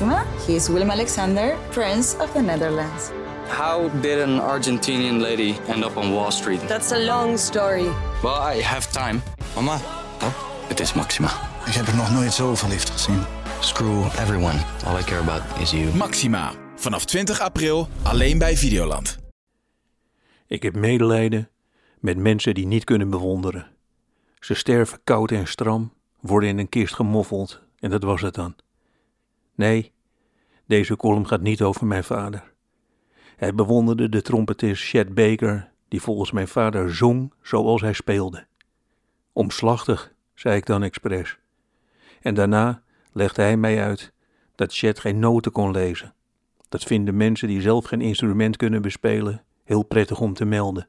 Maxima, he is Willem Alexander, Prince of the Netherlands. How did an Argentinian lady end up on Wall Street? That's a long story. Well, I have time. Mama, Oh, het is Maxima. ik heb er nog nooit zo verliefd gezien. Screw everyone. All I care about is you. Maxima. Vanaf 20 april alleen bij Videoland. Ik heb medelijden met mensen die niet kunnen bewonderen. Ze sterven koud en stram, worden in een kist gemoffeld en dat was het dan. Nee, deze column gaat niet over mijn vader. Hij bewonderde de trompetist Chet Baker, die volgens mijn vader zong zoals hij speelde. Omslachtig, zei ik dan expres. En daarna legde hij mij uit dat Chet geen noten kon lezen. Dat vinden mensen die zelf geen instrument kunnen bespelen heel prettig om te melden.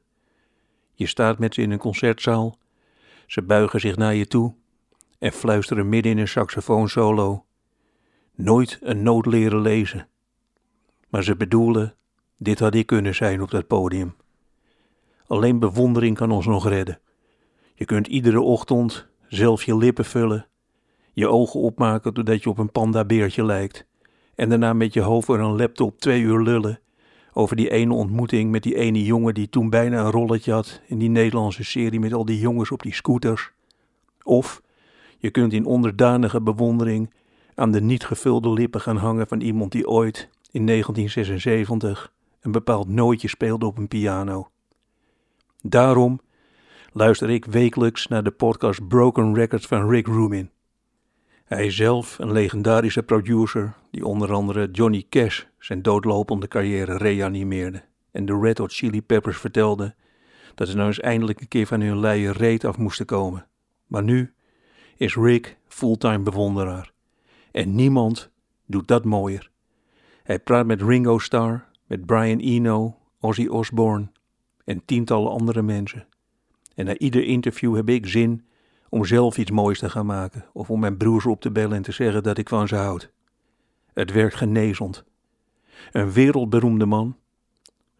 Je staat met ze in een concertzaal, ze buigen zich naar je toe en fluisteren midden in een saxofoonsolo. Nooit een noot leren lezen. Maar ze bedoelen, dit had ik kunnen zijn op dat podium. Alleen bewondering kan ons nog redden. Je kunt iedere ochtend zelf je lippen vullen, je ogen opmaken doordat je op een pandabeertje lijkt, en daarna met je hoofd voor een laptop twee uur lullen over die ene ontmoeting met die ene jongen die toen bijna een rolletje had in die Nederlandse serie met al die jongens op die scooters. Of je kunt in onderdanige bewondering aan de niet gevulde lippen gaan hangen van iemand die ooit in 1976 een bepaald nootje speelde op een piano. Daarom luister ik wekelijks naar de podcast Broken Records van Rick Rubin. Hij is zelf een legendarische producer die onder andere Johnny Cash zijn doodlopende carrière reanimeerde en de Red Hot Chili Peppers vertelde dat ze nou eens eindelijk een keer van hun leien reet af moesten komen. Maar nu is Rick fulltime bewonderaar en niemand doet dat mooier. Hij praat met Ringo Starr, met Brian Eno, Ozzy Osbourne en tientallen andere mensen. En na ieder interview heb ik zin om zelf iets moois te gaan maken of om mijn broers op te bellen en te zeggen dat ik van ze houd. Het werkt genezend. Een wereldberoemde man,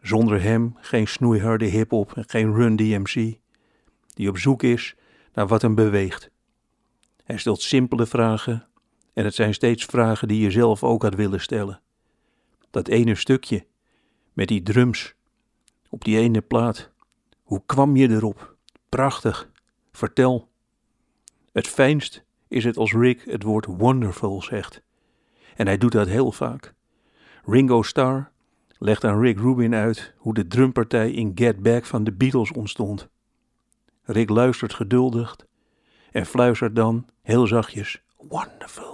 zonder hem geen snoeiharde hip-hop en geen Run DMC, die op zoek is naar wat hem beweegt. Hij stelt simpele vragen en het zijn steeds vragen die je zelf ook had willen stellen. Dat ene stukje met die drums op die ene plaat. Hoe kwam je erop? Prachtig. Vertel. Het fijnst is het als Rick het woord wonderful zegt. En hij doet dat heel vaak. Ringo Starr legt aan Rick Rubin uit hoe de drumpartij in Get Back van de Beatles ontstond. Rick luistert geduldig en fluistert dan heel zachtjes wonderful.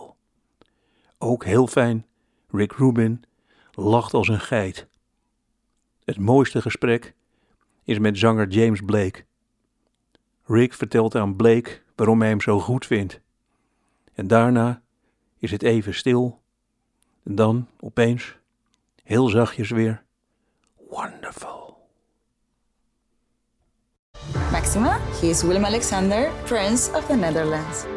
Ook heel fijn, Rick Rubin lacht als een geit. Het mooiste gesprek is met zanger James Blake. Rick vertelt aan Blake waarom hij hem zo goed vindt. En daarna is het even stil. En dan opeens, heel zachtjes weer, wonderful. Maxima, he is Willem Alexander, Prince of the Netherlands.